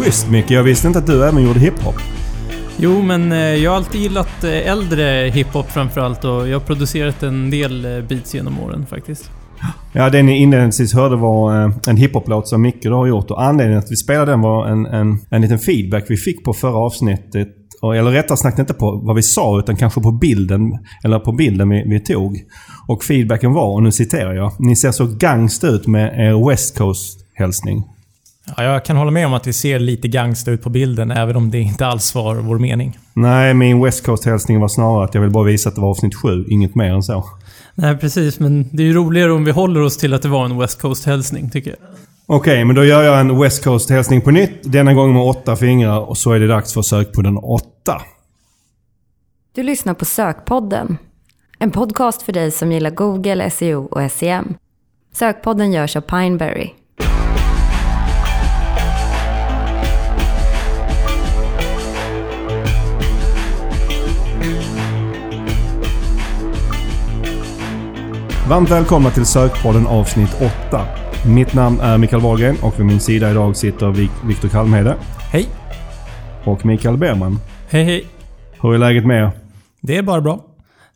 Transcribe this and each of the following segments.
Schysst Micke, jag visste inte att du även gjorde hiphop. Jo, men eh, jag har alltid gillat eh, äldre hiphop framförallt och jag har producerat en del eh, beats genom åren faktiskt. Ja, det ni inledningsvis hörde var en hiphop-låt som Micke har gjort och anledningen till att vi spelade den var en, en, en liten feedback vi fick på förra avsnittet. Eller rättare sagt inte på vad vi sa utan kanske på bilden, eller på bilden vi, vi tog. Och feedbacken var, och nu citerar jag, Ni ser så gangsta ut med er West Coast-hälsning. Ja, jag kan hålla med om att vi ser lite gangsta ut på bilden, även om det inte alls var vår mening. Nej, min West Coast-hälsning var snarare att jag vill bara visa att det var avsnitt sju, inget mer än så. Nej, precis. Men det är ju roligare om vi håller oss till att det var en West Coast-hälsning, tycker jag. Okej, men då gör jag en West Coast-hälsning på nytt. Denna gång med åtta fingrar och så är det dags för sökpodden åtta. Du lyssnar på Sökpodden. En podcast för dig som gillar Google, SEO och SEM. Sökpodden görs av Pineberry. Varmt välkomna till Sökpodden avsnitt 8. Mitt namn är Mikael Wahlgren och vid min sida idag sitter Vik- Viktor Kalmhede Hej! och Mikael Berman. Hej, hej. Hur är läget med er? Det är bara bra.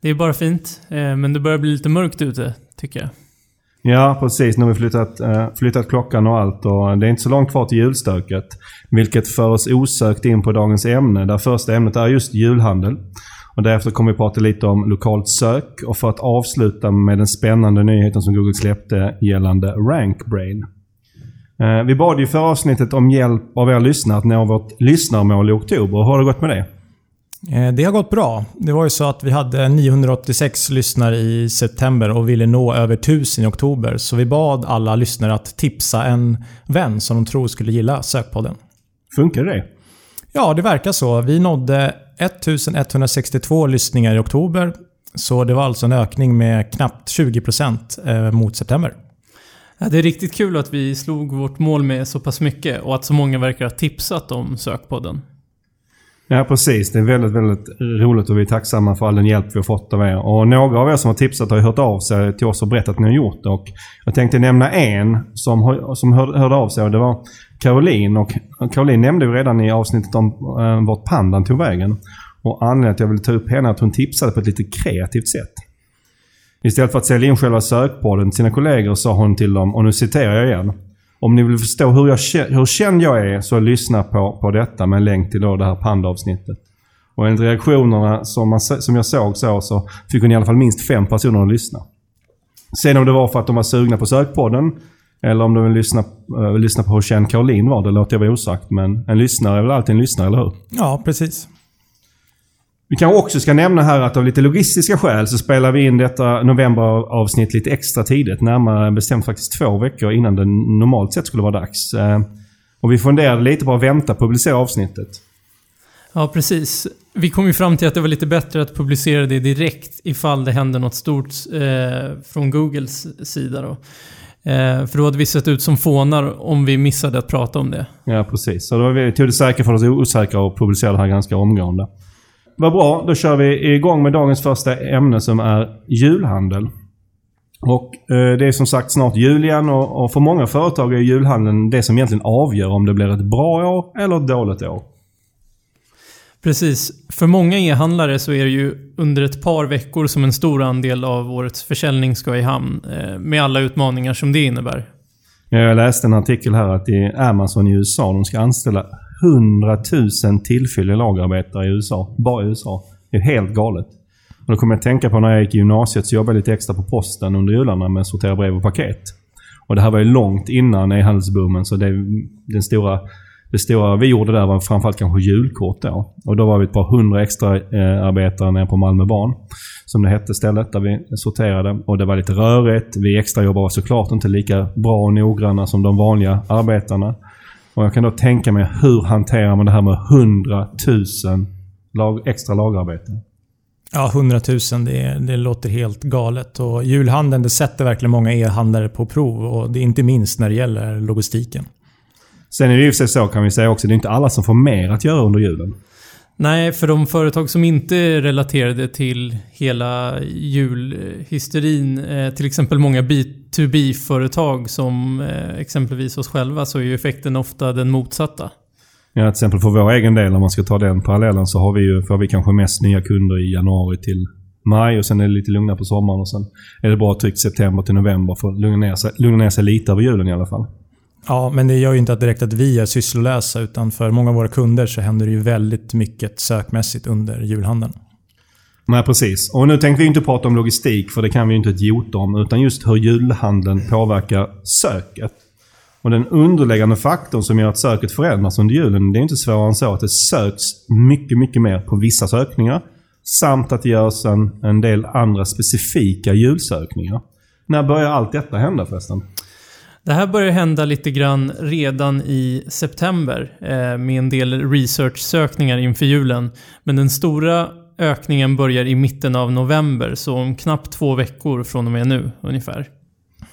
Det är bara fint. eh, Men det börjar bli lite mörkt ute, tycker jag. Ja, precis. Nu har vi flyttat, eh, flyttat klockan och allt och det är inte så långt kvar till julstöket. Vilket för oss osökt in på dagens ämne, där första ämnet är just julhandel. Och därefter kommer vi prata lite om lokalt sök och för att avsluta med den spännande nyheten som Google släppte gällande RankBrain. Eh, Vi bad ju för avsnittet om hjälp av er lyssnare att nå vårt lyssnarmål i oktober. Hur har det gått med det? Eh, Det har gått bra. Det var ju så att vi hade 986 lyssnare i september och ville nå över 1000 i oktober. Så vi bad alla lyssnare att tipsa en vän som de tror skulle gilla Sökpodden. Funkar det? Ja, det verkar så. Vi nådde 1162 lyssningar i oktober. Så det var alltså en ökning med knappt 20% eh, mot september. Ja, det är riktigt kul att vi slog vårt mål med så pass mycket och att så många verkar ha tipsat om sökpodden. Ja, precis. Det är väldigt, väldigt roligt och vi är tacksamma för all den hjälp vi har fått av er. Och några av er som har tipsat har hört av sig till oss och berättat att ni har gjort det. Och jag tänkte nämna en som, som hör, hörde av sig och det var Caroline. Och Caroline nämnde ju redan i avsnittet om eh, vart pandan tog vägen. Och anledningen till att jag ville ta upp henne är att hon tipsade på ett lite kreativt sätt. Istället för att sälja in själva sökpodden till sina kollegor sa hon till dem, och nu citerar jag igen. Om ni vill förstå hur, jag, hur känd jag är så lyssna på, på detta med en länk till då det här pandaavsnittet. Och enligt reaktionerna som, man, som jag såg så, så fick hon i alla fall minst fem personer att lyssna. Sen om det var för att de var sugna på sökpodden eller om de vill lyssna, vill lyssna på hur känd Caroline var, det låter jag vara osagt. Men en lyssnare är väl alltid en lyssnare, eller hur? Ja, precis. Vi kanske också ska nämna här att av lite logistiska skäl så spelar vi in detta novemberavsnitt lite extra tidigt. Närmare bestämt faktiskt två veckor innan det normalt sett skulle vara dags. Eh, Och vi funderade lite på att vänta publicera avsnittet. Ja, precis. Vi kom ju fram till att det var lite bättre att publicera det direkt ifall det hände något stort eh, från Googles sida då. Eh, för då hade vi sett ut som fånar om vi missade att prata om det. Ja, precis. Så då var vi tog det säkra för oss osäkra och publicerade det här ganska omgående. Vad bra. Då kör vi igång med dagens första ämne som är julhandel. Och eh, det är som sagt snart jul igen och, och för många företag är julhandeln det som egentligen avgör om det blir ett bra år eller ett dåligt år. Precis. För många e-handlare så är det ju under ett par veckor som en stor andel av årets försäljning ska i hamn. Eh, med alla utmaningar som det innebär. Jag läste en artikel här att i Amazon i USA, de ska anställa 100 000 tillfälliga lagerarbetare i USA. Bara i USA. Det är helt galet. Och då kommer jag att tänka på när jag gick i gymnasiet så jobbade jag lite extra på posten under jularna med att sortera brev och paket. Och det här var ju långt innan e-handelsboomen så det, den stora, det stora vi gjorde där var framförallt kanske julkort då. Och då var vi ett par hundra extra eh, arbetare nere på Malmö Barn. Som det hette stället där vi sorterade. Och det var lite rörigt. Vi extrajobbare var såklart inte lika bra och noggranna som de vanliga arbetarna. Och jag kan då tänka mig hur hanterar man det här med 100 000 lag, extra lagerarbeten? Ja, 100 000. Det, det låter helt galet. Och julhandeln det sätter verkligen många e-handlare på prov. Och det är inte minst när det gäller logistiken. Sen är det ju för sig så kan vi säga också, det är inte alla som får mer att göra under julen. Nej, för de företag som inte är relaterade till hela julhysterin, eh, till exempel många B2B-företag som eh, exempelvis oss själva, så är ju effekten ofta den motsatta. Ja, till exempel för vår egen del, om man ska ta den parallellen, så har vi ju, får vi kanske mest nya kunder i januari till maj och sen är det lite lugnare på sommaren och sen är det bra tryckt september till november för att lugna ner sig, lugna ner sig lite över julen i alla fall. Ja, men det gör ju inte direkt att vi är sysslolösa utan för många av våra kunder så händer det ju väldigt mycket sökmässigt under julhandeln. Nej, precis. Och nu tänkte vi inte prata om logistik, för det kan vi ju inte ett jota om, utan just hur julhandeln påverkar söket. Och den underliggande faktorn som gör att söket förändras under julen, det är inte svårare än så att det söks mycket, mycket mer på vissa sökningar. Samt att det görs en, en del andra specifika julsökningar. När börjar allt detta hända förresten? Det här börjar hända lite grann redan i september eh, med en del research-sökningar inför julen. Men den stora ökningen börjar i mitten av november, så om knappt två veckor från och med nu ungefär.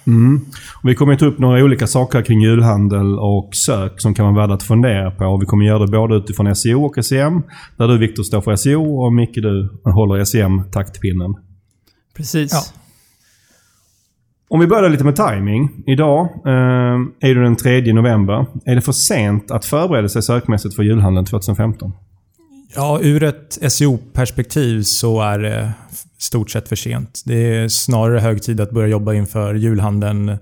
Mm. Och vi kommer ta upp några olika saker kring julhandel och sök som kan vara värda att fundera på. Och vi kommer göra det både utifrån SEO och SEM. Där du Viktor står för SEO och Micke du håller SEM-taktpinnen. Precis. Ja. Om vi börjar lite med timing. Idag eh, är det den 3 november. Är det för sent att förbereda sig sökmässigt för julhandeln 2015? Ja, ur ett SEO-perspektiv så är det stort sett för sent. Det är snarare hög tid att börja jobba inför julhandeln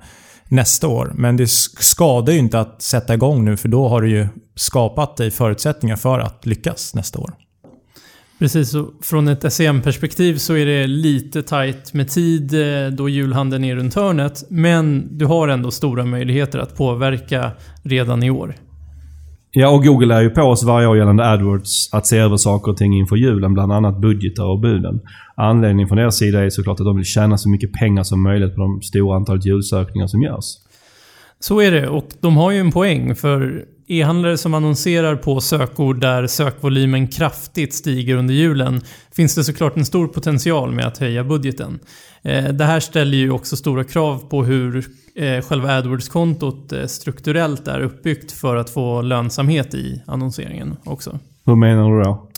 nästa år. Men det skadar ju inte att sätta igång nu för då har du ju skapat dig förutsättningar för att lyckas nästa år. Precis, och från ett SEM-perspektiv så är det lite tight med tid eh, då julhandeln är runt hörnet. Men du har ändå stora möjligheter att påverka redan i år. Ja, och Google är ju på oss varje år gällande AdWords att se över saker och ting inför julen, bland annat budgetar och buden. Anledningen från deras sida är såklart att de vill tjäna så mycket pengar som möjligt på de stora antalet julsökningar som görs. Så är det, och de har ju en poäng, för e-handlare som annonserar på sökord där sökvolymen kraftigt stiger under julen finns det såklart en stor potential med att höja budgeten. Eh, det här ställer ju också stora krav på hur eh, själva AdWords-kontot eh, strukturellt är uppbyggt för att få lönsamhet i annonseringen också. Hur menar du då?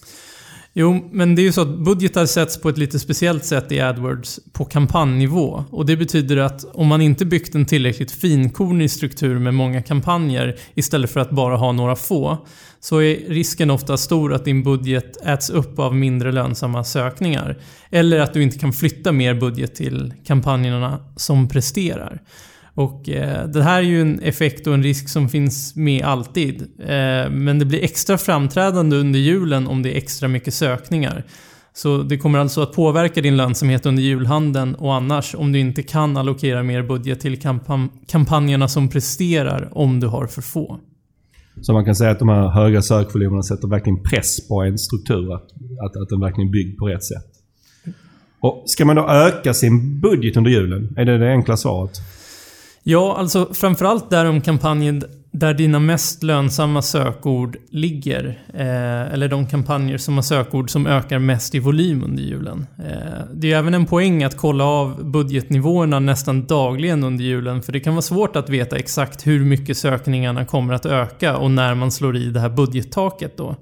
Jo, men det är ju så att budgetar sätts på ett lite speciellt sätt i AdWords på kampanjnivå. Och det betyder att om man inte byggt en tillräckligt finkornig struktur med många kampanjer istället för att bara ha några få, så är risken ofta stor att din budget äts upp av mindre lönsamma sökningar. Eller att du inte kan flytta mer budget till kampanjerna som presterar. Och eh, det här är ju en effekt och en risk som finns med alltid. Eh, men det blir extra framträdande under julen om det är extra mycket sökningar. Så det kommer alltså att påverka din lönsamhet under julhandeln och annars om du inte kan allokera mer budget till kampan kampanjerna som presterar om du har för få. Så man kan säga att de här höga sökvolymerna sätter verkligen press på en struktur, att, att, att den verkligen är byggd på rätt sätt. Och Ska man då öka sin budget under julen? Är det det enkla svaret? Ja, alltså framförallt där om kampanjen där dina mest lönsamma sökord ligger. Eh, eller de kampanjer som har sökord som ökar mest i volym under julen. Eh, det är även en poäng att kolla av budgetnivåerna nästan dagligen under julen. För det kan vara svårt att veta exakt hur mycket sökningarna kommer att öka och när man slår i det här budgettaket då.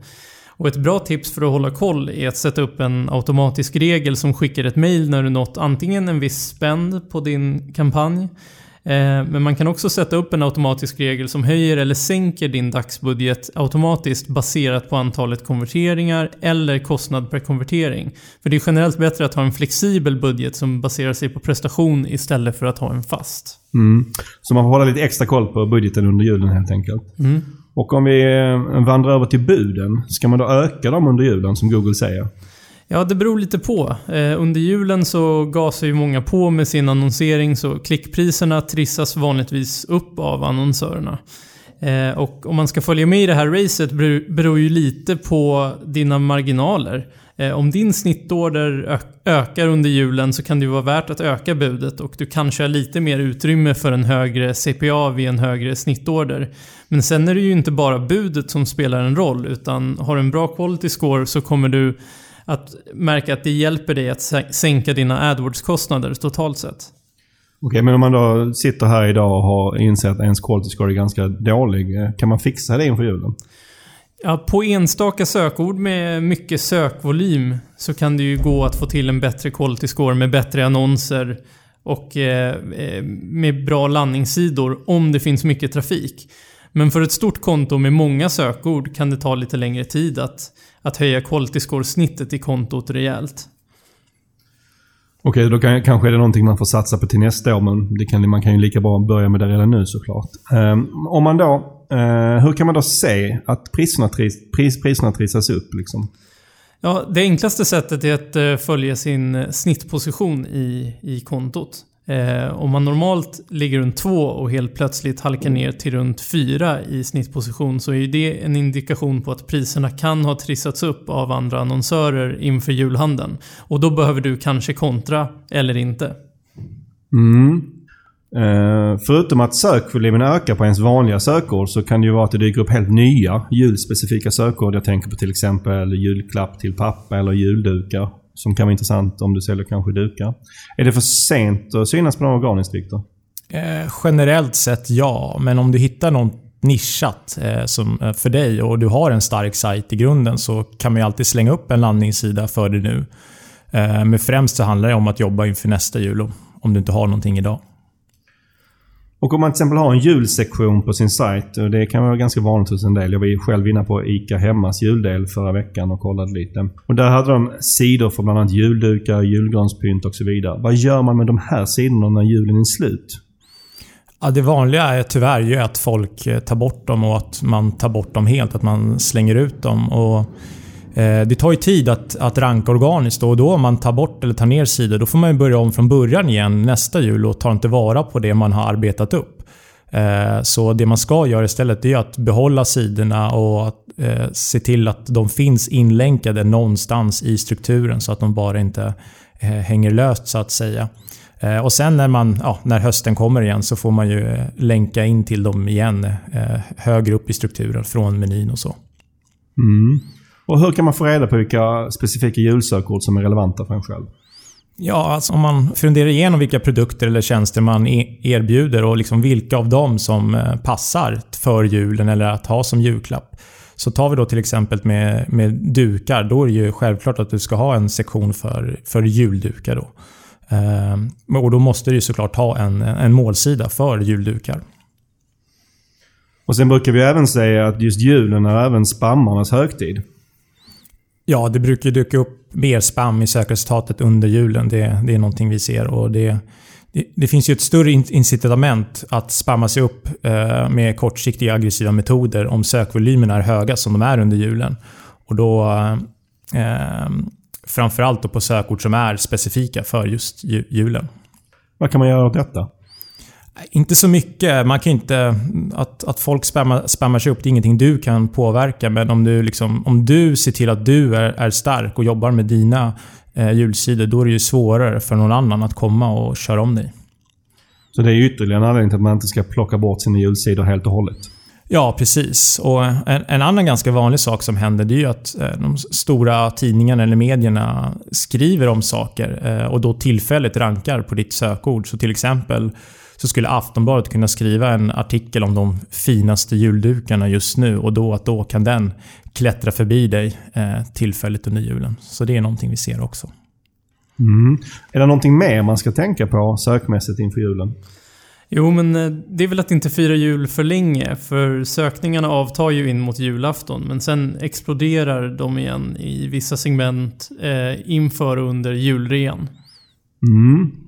Och ett bra tips för att hålla koll är att sätta upp en automatisk regel som skickar ett mail när du nått antingen en viss spend på din kampanj men man kan också sätta upp en automatisk regel som höjer eller sänker din dagsbudget automatiskt baserat på antalet konverteringar eller kostnad per konvertering. För det är generellt bättre att ha en flexibel budget som baserar sig på prestation istället för att ha en fast. Mm. Så man får hålla lite extra koll på budgeten under julen helt enkelt. Mm. Och om vi eh, vandrar över till buden, ska man då öka dem under julen som Google säger? Ja, det beror lite på. Eh, under julen så gasar ju många på med sin annonsering så klickpriserna trissas vanligtvis upp av annonsörerna. Eh, och om man ska följa med i det här racet beror, ju lite på dina marginaler. Eh, om din snittorder ökar under julen så kan det ju vara värt att öka budet och du kanske har lite mer utrymme för en högre CPA vid en högre snittorder. Men sen är det ju inte bara budet som spelar en roll utan har du en bra quality score så kommer du att märka att det hjälper dig att sänka dina AdWords-kostnader totalt sett. Okej, men om man då sitter här idag och har insett att ens quality score är ganska dålig. Eh, kan man fixa det inför julen? Ja, på enstaka sökord med mycket sökvolym så kan det ju gå att få till en bättre quality score med bättre annonser och eh, eh med bra landningssidor om det finns mycket trafik. Men för ett stort konto med många sökord kan det ta lite längre tid att, att höja quality score-snittet i kontot rejält. Okej, då kan, kanske är det någonting man får satsa på till nästa år, men det kan, man kan ju lika bra börja med det redan nu såklart. Um, om man då, uh, hur kan man då se att priserna, tris, pris, priserna trissas upp? Liksom? Ja, det enklaste sättet är att uh, följa sin snittposition i, i kontot. Eh, om man normalt ligger runt 2 och helt plötsligt halkar ner till runt 4 i snittposition så är det en indikation på att priserna kan ha trissats upp av andra annonsörer inför julhandeln. Och då behöver du kanske kontra eller inte. Mm. Eh, förutom att sökvolymen ökar på ens vanliga sökord så kan det ju vara att det dyker upp helt nya julspecifika sökord. Jag tänker på till exempel julklapp till pappa eller juldukar som kan vara intressant om du säljer kanske dukar. Är det för sent att synas på något organiskt, Viktor? Eh, generellt sett ja, men om du hittar något nischat eh, som, eh, för dig och du har en stark sajt i grunden så kan man ju alltid slänga upp en landningssida för dig nu. Eh, men främst så handlar det om att jobba inför nästa jul om du inte har någonting idag. Och om man till exempel har en julsektion på sin sajt, och det kan vara ganska vanligt hos en del. Jag var ju själv inne på ICA Hemmas juldel förra veckan och kollade lite. Och där hade de sidor för bland annat juldukar, julgranspynt och så vidare. Vad gör man med de här sidorna när julen är slut? Ja, det vanliga är tyvärr ju att folk eh, tar bort dem och att man tar bort dem helt. Att man slänger ut dem. Och Eh, det tar ju tid att, att ranka organiskt och då om man tar bort eller tar ner sidor då får man börja om från början igen nästa jul och tar inte vara på det man har arbetat upp. Eh, så det man ska göra istället är att behålla sidorna och att, eh, se till att de finns inlänkade någonstans i strukturen så att de bara inte hänger löst så att säga. Och sen när, man, ja, när hösten kommer igen så får man ju länka in till dem igen högre upp i strukturen från menyn och så. Mm. Och hur kan man få reda på vilka specifika julsökord som är relevanta för en själv? Ja, alltså om man funderar igenom vilka produkter eller tjänster man e- erbjuder och liksom vilka av dem som eh, passar för julen eller att ha som julklapp. Så tar vi då till exempel med, med dukar. Då är det ju självklart att du ska ha en sektion för, för juldukar. Då. Eh, och då måste du såklart ha en, en målsida för juldukar. Och Sen brukar vi även säga att just julen är även spammarnas högtid. Ja, det brukar dyka upp mer spam i sökresultatet under julen. Det, det är någonting vi ser. och det, det, det finns ju ett större incitament att spamma sig upp eh, med kortsiktiga aggressiva metoder om sökvolymerna är höga som de är under julen. Och då eh, Framförallt då på sökord som är specifika för just julen. Vad kan man göra åt detta? Inte så mycket. Man kan inte... Att, att folk spammar, spammar sig upp, det är ingenting du kan påverka. Men om du, liksom, om du ser till att du är, är stark och jobbar med dina eh, julsidor, då är det ju svårare för någon annan att komma och köra om dig. Så det är ytterligare en anledning till att man inte ska plocka bort sina julsidor helt och hållet? Ja, precis. Och en, en, annan ganska vanlig sak som händer det är ju att eh, de stora tidningarna eller medierna skriver om saker eh, och då tillfälligt rankar på ditt sökord. Så till exempel så skulle Aftonbladet kunna skriva en artikel om de finaste juldukarna just nu och då att då kan den klättra förbi dig eh, tillfälligt under julen. Så det är någonting vi ser också. Mm. Är det någonting mer man ska tänka på sökmässigt inför julen? Jo, men eh, det är väl att inte fira jul för länge, för sökningarna avtar ju in mot julafton, men sen exploderar de igen i vissa segment eh, inför och under julrean. Mm.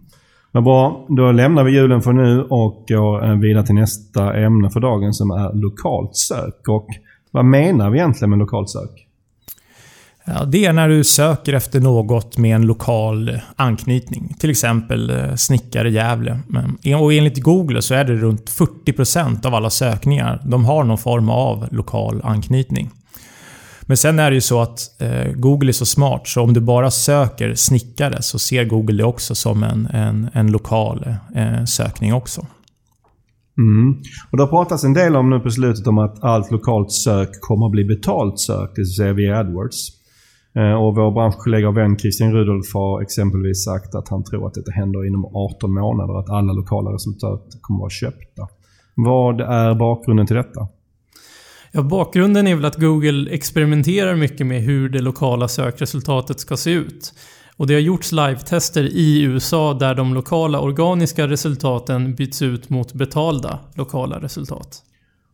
Vad bra. Då lämnar vi julen för nu och går eh, vidare till nästa ämne för dagen som är lokalt sök. Och vad menar vi egentligen med lokalt sök? Ja, det är när du söker efter något med en lokal anknytning. Till exempel snickare snickare Gävle. Eh, och enligt Google så är det runt 40% av alla sökningar. De har någon form av lokal anknytning. Men sen är det ju så att eh, Google är så smart så om du bara söker snickare så ser Google det också som en, en, en lokal eh, sökning också. Mm. Och Det har pratats en del om nu på slutet om att allt lokalt sök kommer att bli betalt sök, det vill säga via AdWords. Eh, och vår branschkollega och vän Christian Rudolf har exempelvis sagt att han tror att detta händer inom 18 månader, att alla lokala resultat kommer att vara köpta. Vad är bakgrunden till detta? Ja, bakgrunden är väl att Google experimenterar mycket med hur det lokala sökresultatet ska se ut. Och det har gjorts live-tester i USA där de lokala organiska resultaten byts ut mot betalda lokala resultat.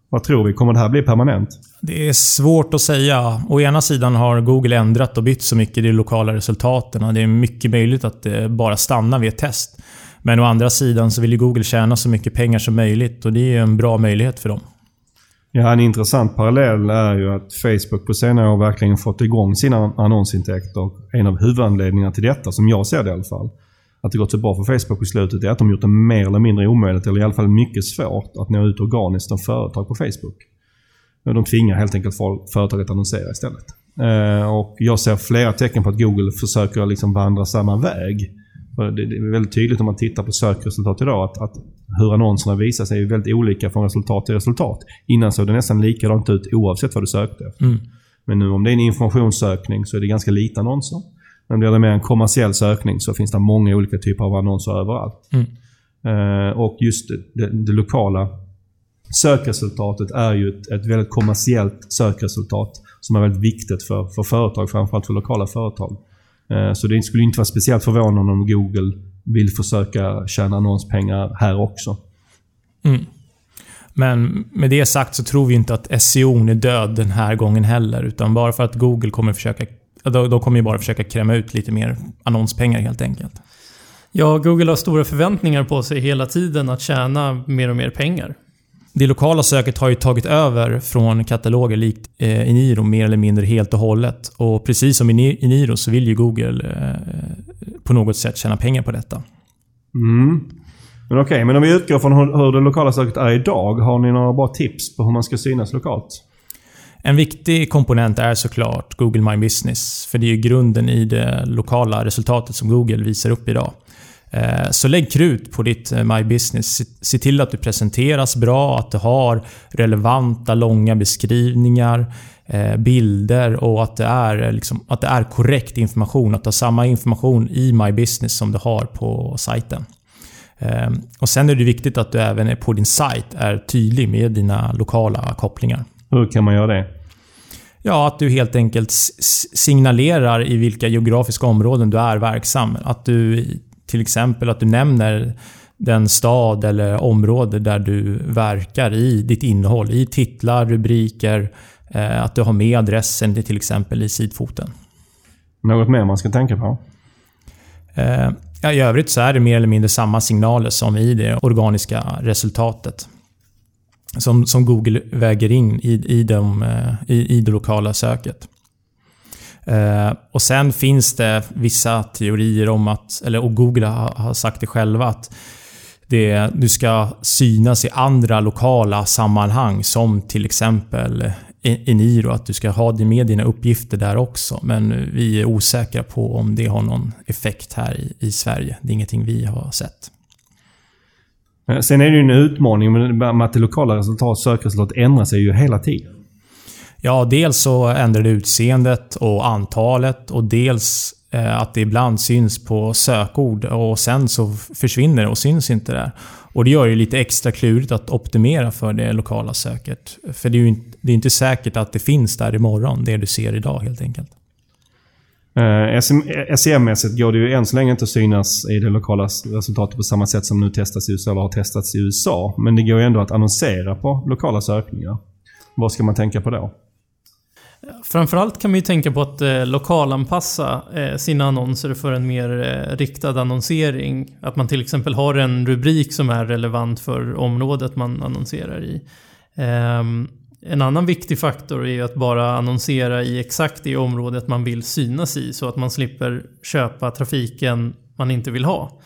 Vad tror vi? Kommer det här bli permanent? Det är svårt att säga. Å ena sidan har Google ändrat och bytt så mycket i de lokala resultaten. Det är mycket möjligt att det bara stannar vid ett test. Men å andra sidan så vill ju Google tjäna så mycket pengar som möjligt och det är en bra möjlighet för dem. Ja, en intressant parallell är ju att Facebook på senare år verkligen fått igång sina annonsintäkter. En av huvudanledningarna till detta, som jag ser det i alla fall, att det gått så bra för Facebook på slutet är att de gjort det mer eller mindre omöjligt, eller i alla fall mycket svårt, att nå ut organiskt som företag på Facebook. De tvingar helt enkelt företag att annonsera istället. Eh, och jag ser flera tecken på att Google försöker liksom vandra samma väg. Det är väldigt tydligt om man tittar på sökresultat idag att, att hur annonserna visar sig är väldigt olika från resultat till resultat. Innan såg det nästan likadant ut oavsett vad du sökte efter. Mm. Men nu om det är en informationssökning så är det ganska lite annonser. Men blir det mer en kommersiell sökning så finns det många olika typer av annonser överallt. Mm. Uh, och just det, det, det, lokala sökresultatet är ju ett, ett väldigt kommersiellt sökresultat som är väldigt viktigt för, för företag, framförallt för lokala företag. Uh, så det skulle inte vara speciellt förvånande om Google vill försöka tjäna annonspengar här också. Mm. Men med det sagt så tror vi inte att SEO är död den här gången heller. Utan bara för att Google kommer försöka då, då kommer ju bara försöka kräma ut lite mer annonspengar helt enkelt. Ja, Google har stora förväntningar på sig hela tiden att tjäna mer och mer pengar. Det lokala söket har ju tagit över från kataloger likt eh, Iniro mer eller mindre helt och hållet. Och precis som i Iniro så vill ju Google eh, på något sätt tjäna pengar på detta. Mm. Men okej, okay, men om vi utgår från hur, hur det lokala söket är idag. Har ni några bra tips på hur man ska synas lokalt? En viktig komponent är såklart Google My Business. För det är ju grunden i det lokala resultatet som Google visar upp idag. Eh, så lägg krut på ditt eh, My Business. Se till att du presenteras bra, att du har relevanta, långa beskrivningar, eh, bilder och att det, är, liksom, att det är korrekt information. Att du har samma information i My Business som du har på sajten. Och Sen är det viktigt att du även på din sajt är tydlig med dina lokala kopplingar. Hur kan man göra det? Ja, att du helt enkelt signalerar i vilka geografiska områden du är verksam. Att du till exempel att du nämner den stad eller område där du verkar i ditt innehåll. I titlar, rubriker, eh, att du har med adressen till exempel i sidfoten. Något mer man ska tänka på? Eh, ja, I övrigt så är det mer eller mindre samma signaler som i det organiska resultatet som, som Google väger in i, i, de, eh, i, i det lokala söket. Eh, och Sen finns det vissa teorier om att, eller och Google har, har sagt det själva, att det, du ska synas i andra lokala sammanhang som till exempel Eniro, att du ska ha med dina uppgifter där också. Men vi är osäkra på om det har någon effekt här i, i Sverige. Det är ingenting vi har sett. Eh, sen är det ju en utmaning med att det lokala resultat, sökresultatet ändrar sig ju hela tiden. Ja, dels så ändrar det utseendet och antalet och dels eh, att det ibland syns på sökord och sen så försvinner det och syns inte där. Och det gör det lite extra klurigt att optimera för det lokala söket. För det är ju inte, det är inte säkert att det finns där imorgon, det du ser idag helt enkelt. Eh, SEM-mässigt eh, går det ju än så länge inte att synas i det lokala resultatet på samma sätt som nu testas i USA eller har testats i USA. Men det går ju ändå att annonsera på lokala sökningar. Vad ska man tänka på då? Framförallt kan man ju tänka på att eh, lokalanpassa eh, sina annonser för en mer eh, riktad annonsering. Att man till exempel har en rubrik som är relevant för området man annonserar i. Ehm, en annan viktig faktor är ju att bara annonsera i exakt det området man vill synas i så att man slipper köpa trafiken man inte vill ha.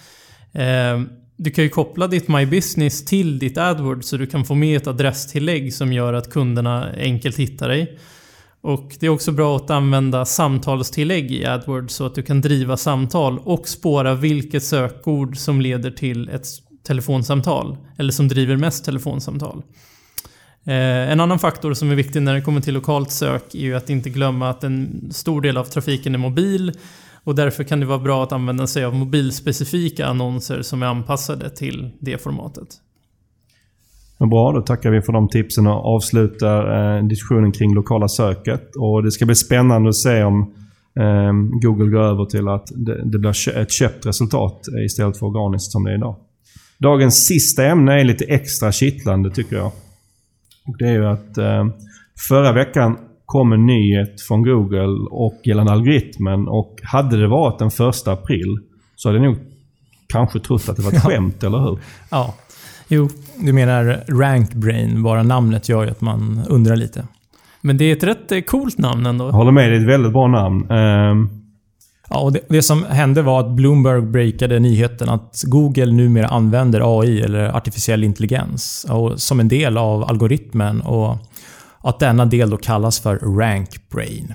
Eh, du kan ju koppla ditt My Business till ditt AdWords så du kan få med ett adresstillägg som gör att kunderna enkelt hittar dig. Och det är också bra att använda samtalstillägg i AdWords så att du kan driva samtal och spåra vilket sökord som leder till ett telefonsamtal. Eller som driver mest telefonsamtal. Eh, en annan faktor som är viktig när det kommer till lokalt sök är ju att inte glömma att en stor del av trafiken är mobil och därför kan det vara bra att använda sig av mobilspecifika annonser som är anpassade till det formatet. Bra, då tackar vi för de tipsen och avslutar eh, diskussionen kring lokala söket. Och det ska bli spännande att se om eh, Google går över till att det, det blir ett köpt resultat istället för organiskt som det är idag. Dagens sista ämne är lite extra kittlande tycker jag. Och det är ju att eh, förra veckan kom en nyhet från Google och gällande algoritmen. Och hade det varit den första april så hade jag nog kanske trott att det var ett skämt, eller hur? Ja. Jo. Du menar Ranked Brain, bara namnet gör ju att man undrar lite. Men det är ett rätt eh, coolt namn ändå. Jag håller med, det är ett väldigt bra namn. Um... Ja, och det, det, som hände var att Bloomberg breakade nyheten att Google numera använder AI, eller artificiell intelligens, och, som en del av algoritmen och att denna del då kallas för Rank Brain.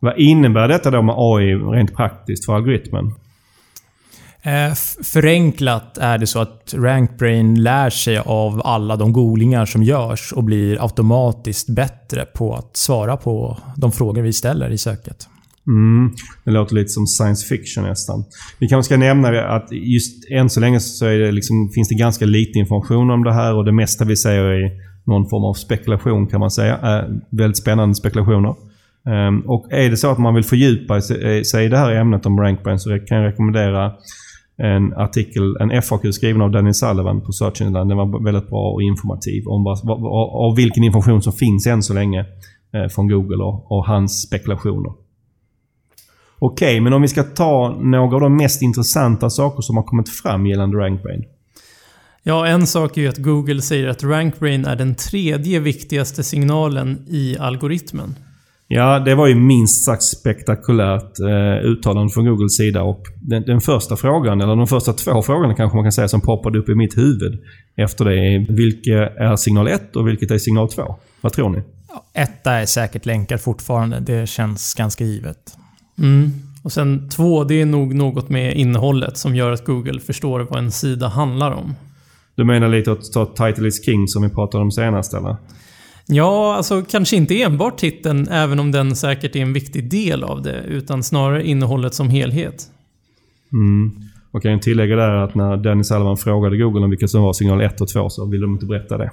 Vad innebär detta då med AI rent praktiskt för algoritmen? Eh, förenklat är det så att RankBrain lär sig av alla de googlingar som görs och blir automatiskt bättre på att svara på de frågor vi ställer i söket. Mm, det låter lite som science fiction nästan. Vi kanske ska nämna att just än så länge så det liksom, finns det ganska lite information om det här och det mesta vi säger är någon form av spekulation kan man säga. Äh, väldigt spännande spekulationer. Um, och är det så att man vill fördjupa sig i det här ämnet om RankBrain så kan jag rekommendera en artikel, en FAQ skriven av Daniel Sullivan på Search Engine. Den var väldigt bra och informativ om vad, av vilken information som finns än så länge eh, från Google och, och hans spekulationer. Okej, okay, men om vi ska ta några av de mest intressanta saker som har kommit fram gällande RankBrain. Ja, en sak är ju att Google säger att RankBrain är den tredje viktigaste signalen i algoritmen. Ja, det var ju minst sagt spektakulärt eh, uttalande från Googles sida. Och den, den, första frågan, eller de första två frågorna kanske man kan säga, som poppade upp i mitt huvud efter det är vilket är signal 1 och vilket är signal 2? Vad tror ni? Etta är säkert länkad fortfarande. Det känns ganska givet. Mm. Och sen två, det är nog något med innehållet som gör att Google förstår vad en sida handlar om. Du menar lite att ta title is king som vi pratade om senast eller? Ja, alltså kanske inte enbart titeln, även om den säkert är en viktig del av det, utan snarare innehållet som helhet. Mm. Och jag kan tillägga där att när Dennis Sullivan frågade Google om vilka som var signal 1 och 2 så ville de inte berätta det.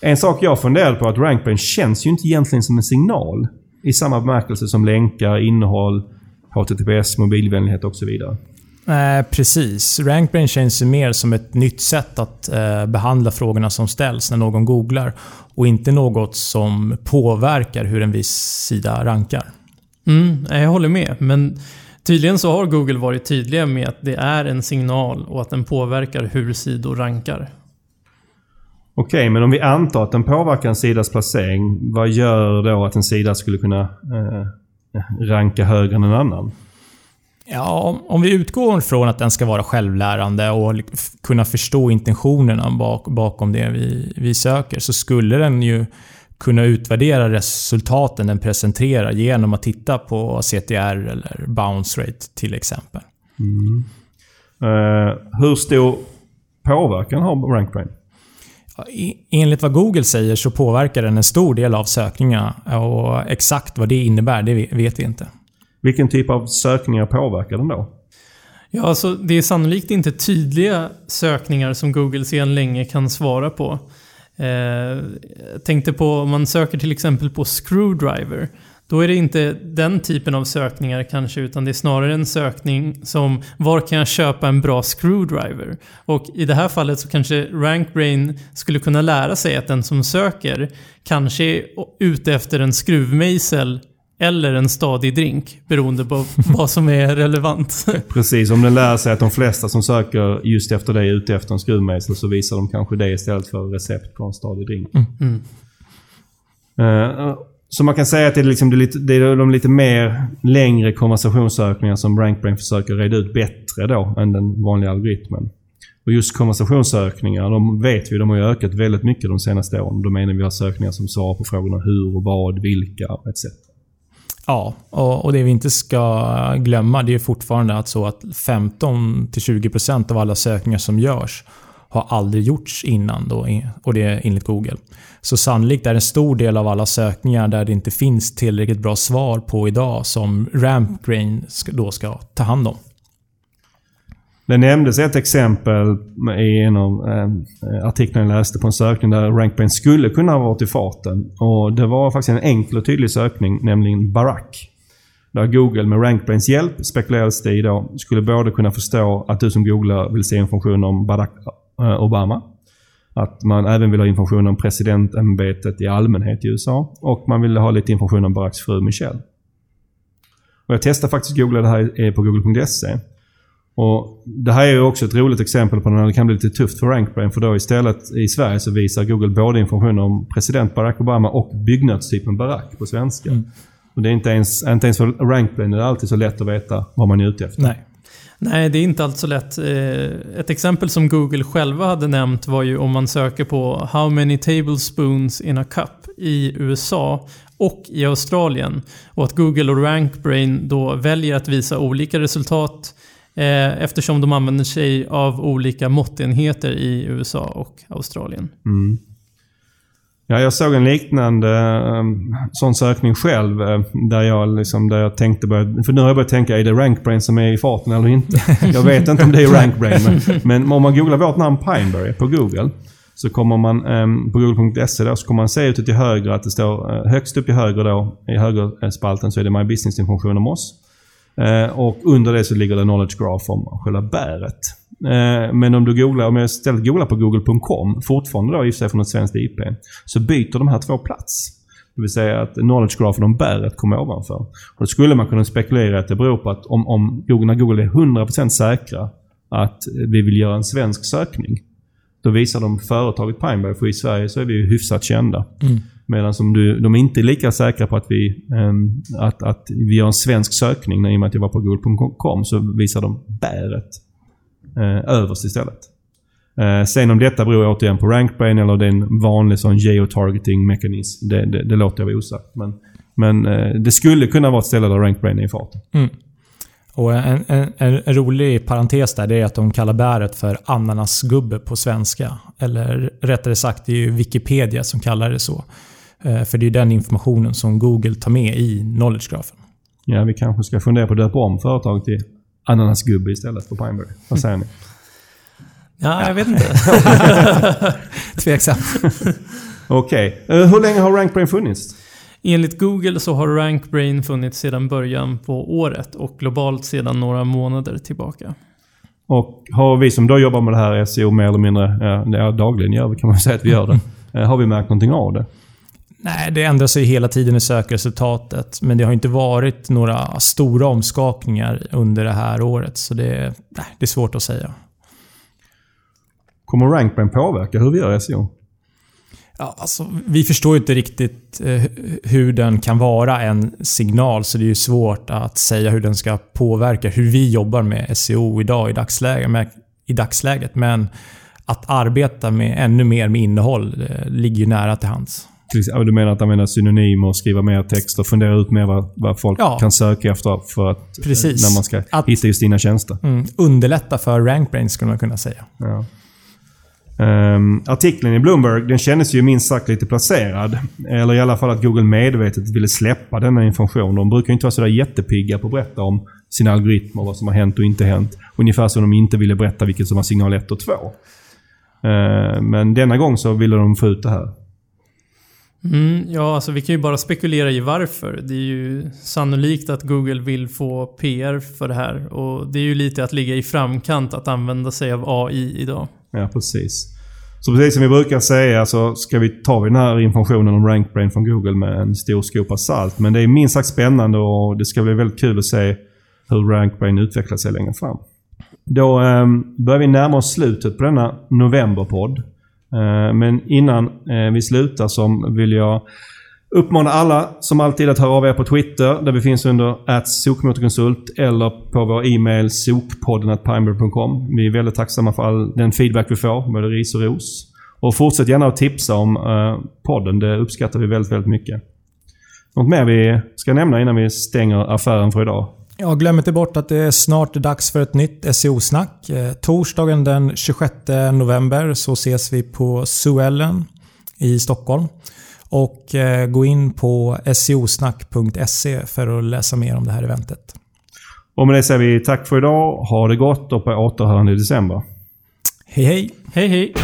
En sak jag funderade på att RankBrain känns ju inte egentligen som en signal. I samma bemärkelse som länkar, innehåll, HTTPS, mobilvänlighet och så vidare. Eh, precis. RankBrain känns ju mer som ett nytt sätt att eh, behandla frågorna som ställs när någon googlar. Och inte något som påverkar hur en viss sida rankar. Mm, jag håller med. Men tydligen så har Google varit tydliga med att det är en signal och att den påverkar hur sidor rankar. Okej, okay, men om vi antar att den påverkar en sidas placering. Vad gör då att en sida skulle kunna eh, ranka högre än en annan? Ja, om vi utgår från att den ska vara självlärande och kunna förstå intentionerna bak, bakom det vi, vi söker så skulle den ju kunna utvärdera resultaten den presenterar genom att titta på CTR eller bounce rate till exempel. Mm. Uh, hur stor påverkan har RankBrain? Enligt vad Google säger så påverkar den en stor del av sökningarna och exakt vad det innebär, det vet vi inte. Vilken typ av sökningar påverkar den då? Ja, alltså det är sannolikt inte tydliga sökningar som Google sedan länge kan svara på. Eh, jag tänkte på om man söker till exempel på screwdriver. Då är det inte den typen av sökningar kanske, utan det är snarare en sökning som var kan jag köpa en bra screwdriver? Och i det här fallet så kanske RankBrain skulle kunna lära sig att den som söker kanske är ute efter en skruvmejsel eller en stadig drink, beroende på vad som är relevant. Precis, om den lär sig att de flesta som söker just efter det är ute efter en skruvmejsel så visar de kanske det istället för recept på en stadig drink. Mm. Uh, så man kan säga att det är, liksom, det, är lite, det är de lite mer längre konversationssökningar som RankBrain försöker reda ut bättre då än den vanliga algoritmen. Och just konversationssökningar, de vet vi, de har ju ökat väldigt mycket de senaste åren. Då menar vi har sökningar som svarar på frågorna hur och vad, vilka etc. Ja, och, det vi inte ska glömma det är fortfarande att så att 15-20% av alla sökningar som görs har aldrig gjorts innan då, och det är enligt Google. Så sannolikt är en stor del av alla sökningar där det inte finns tillräckligt bra svar på idag som RampGrain då ska ta hand om. Det nämndes ett exempel i en av eh, artiklarna jag läste på en sökning där RankBrain skulle kunna ha varit i farten. Och Det var faktiskt en enkel och tydlig sökning, nämligen Barack. Där Google med RankBrains hjälp, spekulerades det i då, skulle både kunna förstå att du som googlar vill se information om Barack eh, Obama. Att man även vill ha information om presidentämbetet i allmänhet i USA. Och man vill ha lite information om Baracks fru Michelle. Och jag testade faktiskt att googla det här på google.se. Och Det här är ju också ett roligt exempel på när det kan bli lite tufft för RankBrain. För då istället i Sverige så visar Google både information om president Barack Obama och byggnadstypen Barack på svenska. Mm. Och det är inte ens, inte ens för RankBrain är det alltid så lätt att veta vad man är ute efter. Nej. Nej, det är inte alls så lätt. Eh, ett exempel som Google själva hade nämnt var ju om man söker på “How many tablespoons in a cup” i USA och i Australien. Och att Google och RankBrain då väljer att visa olika resultat eftersom de använder sig av olika måttenheter i USA och Australien. Mm. Ja, jag såg en liknande um, sån sökning själv. Uh, där, jag liksom, där jag tänkte börja, För nu har jag börjat tänka, är det RankBrain som är i farten eller inte? Jag vet inte om det är RankBrain. men, men om man googlar vårt namn Pineberry på Google. Så kommer man um, på google.se då, så kommer man se ute till höger att det står uh, högst upp till höger då, i högerspalten så är det My Business-information om oss. Eh, och under det så ligger det Knowledge Graph om själva bäret. Eh, men om du googlar, om jag istället googlar på google.com, fortfarande då i sig från ett svenskt IP, så byter de här två plats. Det vill säga att knowledge grafen om bäret kommer ovanför. Och då skulle man kunna spekulera att det beror på att om, om Google, när Google är 100% säkra att vi vill göra en svensk sökning, då visar de företaget Pineberry, för i Sverige så är vi ju hyfsat kända. Mm. Medan om du, de är inte lika säkra på att vi, um, att, att vi gör en svensk sökning, i och med att jag var på google.com, så visar de bäret eh, överst istället. Eh, sen om detta beror återigen på RankBrain eller det är en vanlig sån geotargeting mekanism, det, det, det låter jag vara osagt. Men, men eh, det skulle kunna vara ett ställe där RankBrain är i farten. Mm. Och en, en, en, rolig parentes där, det är att de kallar bäret för ananasgubbe på svenska. Eller rättare sagt, det är ju Wikipedia som kallar det så. Eh, för det är den informationen som Google tar med i knowledge-grafen. Ja, vi kanske ska fundera på att döpa om företaget till ananasgubbe istället på Pineberry. Vad säger ni? Ja, jag vet inte. Tveksam. Okej. Okay. Uh, eh, hur länge har RankBrain funnits? Enligt Google så har RankBrain funnits sedan början på året och globalt sedan några månader tillbaka. Och har vi som då jobbar med det här SEO mer eller mindre, ja, dagligen gör vi kan man säga att vi gör det. Eh, har vi märkt någonting av det? Nej, det ändrar sig hela tiden i sökresultatet. Men det har inte varit några stora omskakningar under det här året. Så det, nej, det är svårt att säga. Kommer RankBrain påverka hur vi gör SEO? Ja, alltså, vi förstår ju inte riktigt eh, hur den kan vara en signal, så det är ju svårt att säga hur den ska påverka hur vi jobbar med SEO idag i dagsläget. i dagsläget. Men att arbeta med ännu mer med innehåll eh, ligger ju nära till hands. Du menar att använda synonymer, skriva mer text och fundera ut mer vad, vad folk ja. kan söka efter för att, Precis. när man ska att, hitta just dina tjänster? Mm, underlätta för RankBrain skulle man kunna säga. Ja. Um, artikeln i Bloomberg den kändes ju minst sagt lite placerad. Eller i alla fall att Google medvetet ville släppa denna information. De brukar ju inte vara sådär jättepigga på att berätta om sina algoritmer, vad som har hänt och inte hänt. Ungefär som de inte ville berätta vilket som var signal 1 och 2. Uh, men denna gång så ville de få ut det här. Mm, ja, alltså vi kan ju bara spekulera i varför. Det är ju sannolikt att Google vill få PR för det här. Och det är ju lite att ligga i framkant att använda sig av AI idag. Ja, precis. Så precis som vi brukar säga så ska vi ta den här informationen om RankBrain från Google med en stor skopa salt. Men det är minst sagt spännande och det ska bli väldigt kul att se hur RankBrain utvecklar sig längre fram. Då eh, börjar vi närma oss slutet på denna novemberpodd. Eh, men innan eh, vi slutar så vill jag uppmana alla som alltid att höra av er på Twitter där vi finns under sokmotorkonsult eller på vår e-mail sokpodden.pimer.com. Vi är väldigt tacksamma för all den feedback vi får, både ris och ros. Och fortsätt gärna att tipsa om eh, podden. Det uppskattar vi väldigt, väldigt mycket. Något mer vi ska nämna innan vi stänger affären för idag? Ja, glöm inte bort att det är snart dags för ett nytt SEO-snack. Eh, torsdagen den 26 november så ses vi på Suellen i Stockholm. Och eh, gå in på seosnack.se för att läsa mer om det här eventet. Och med det säger vi tack för idag. Ha det gott och på återhörande i december. Hej hej! Hej hej!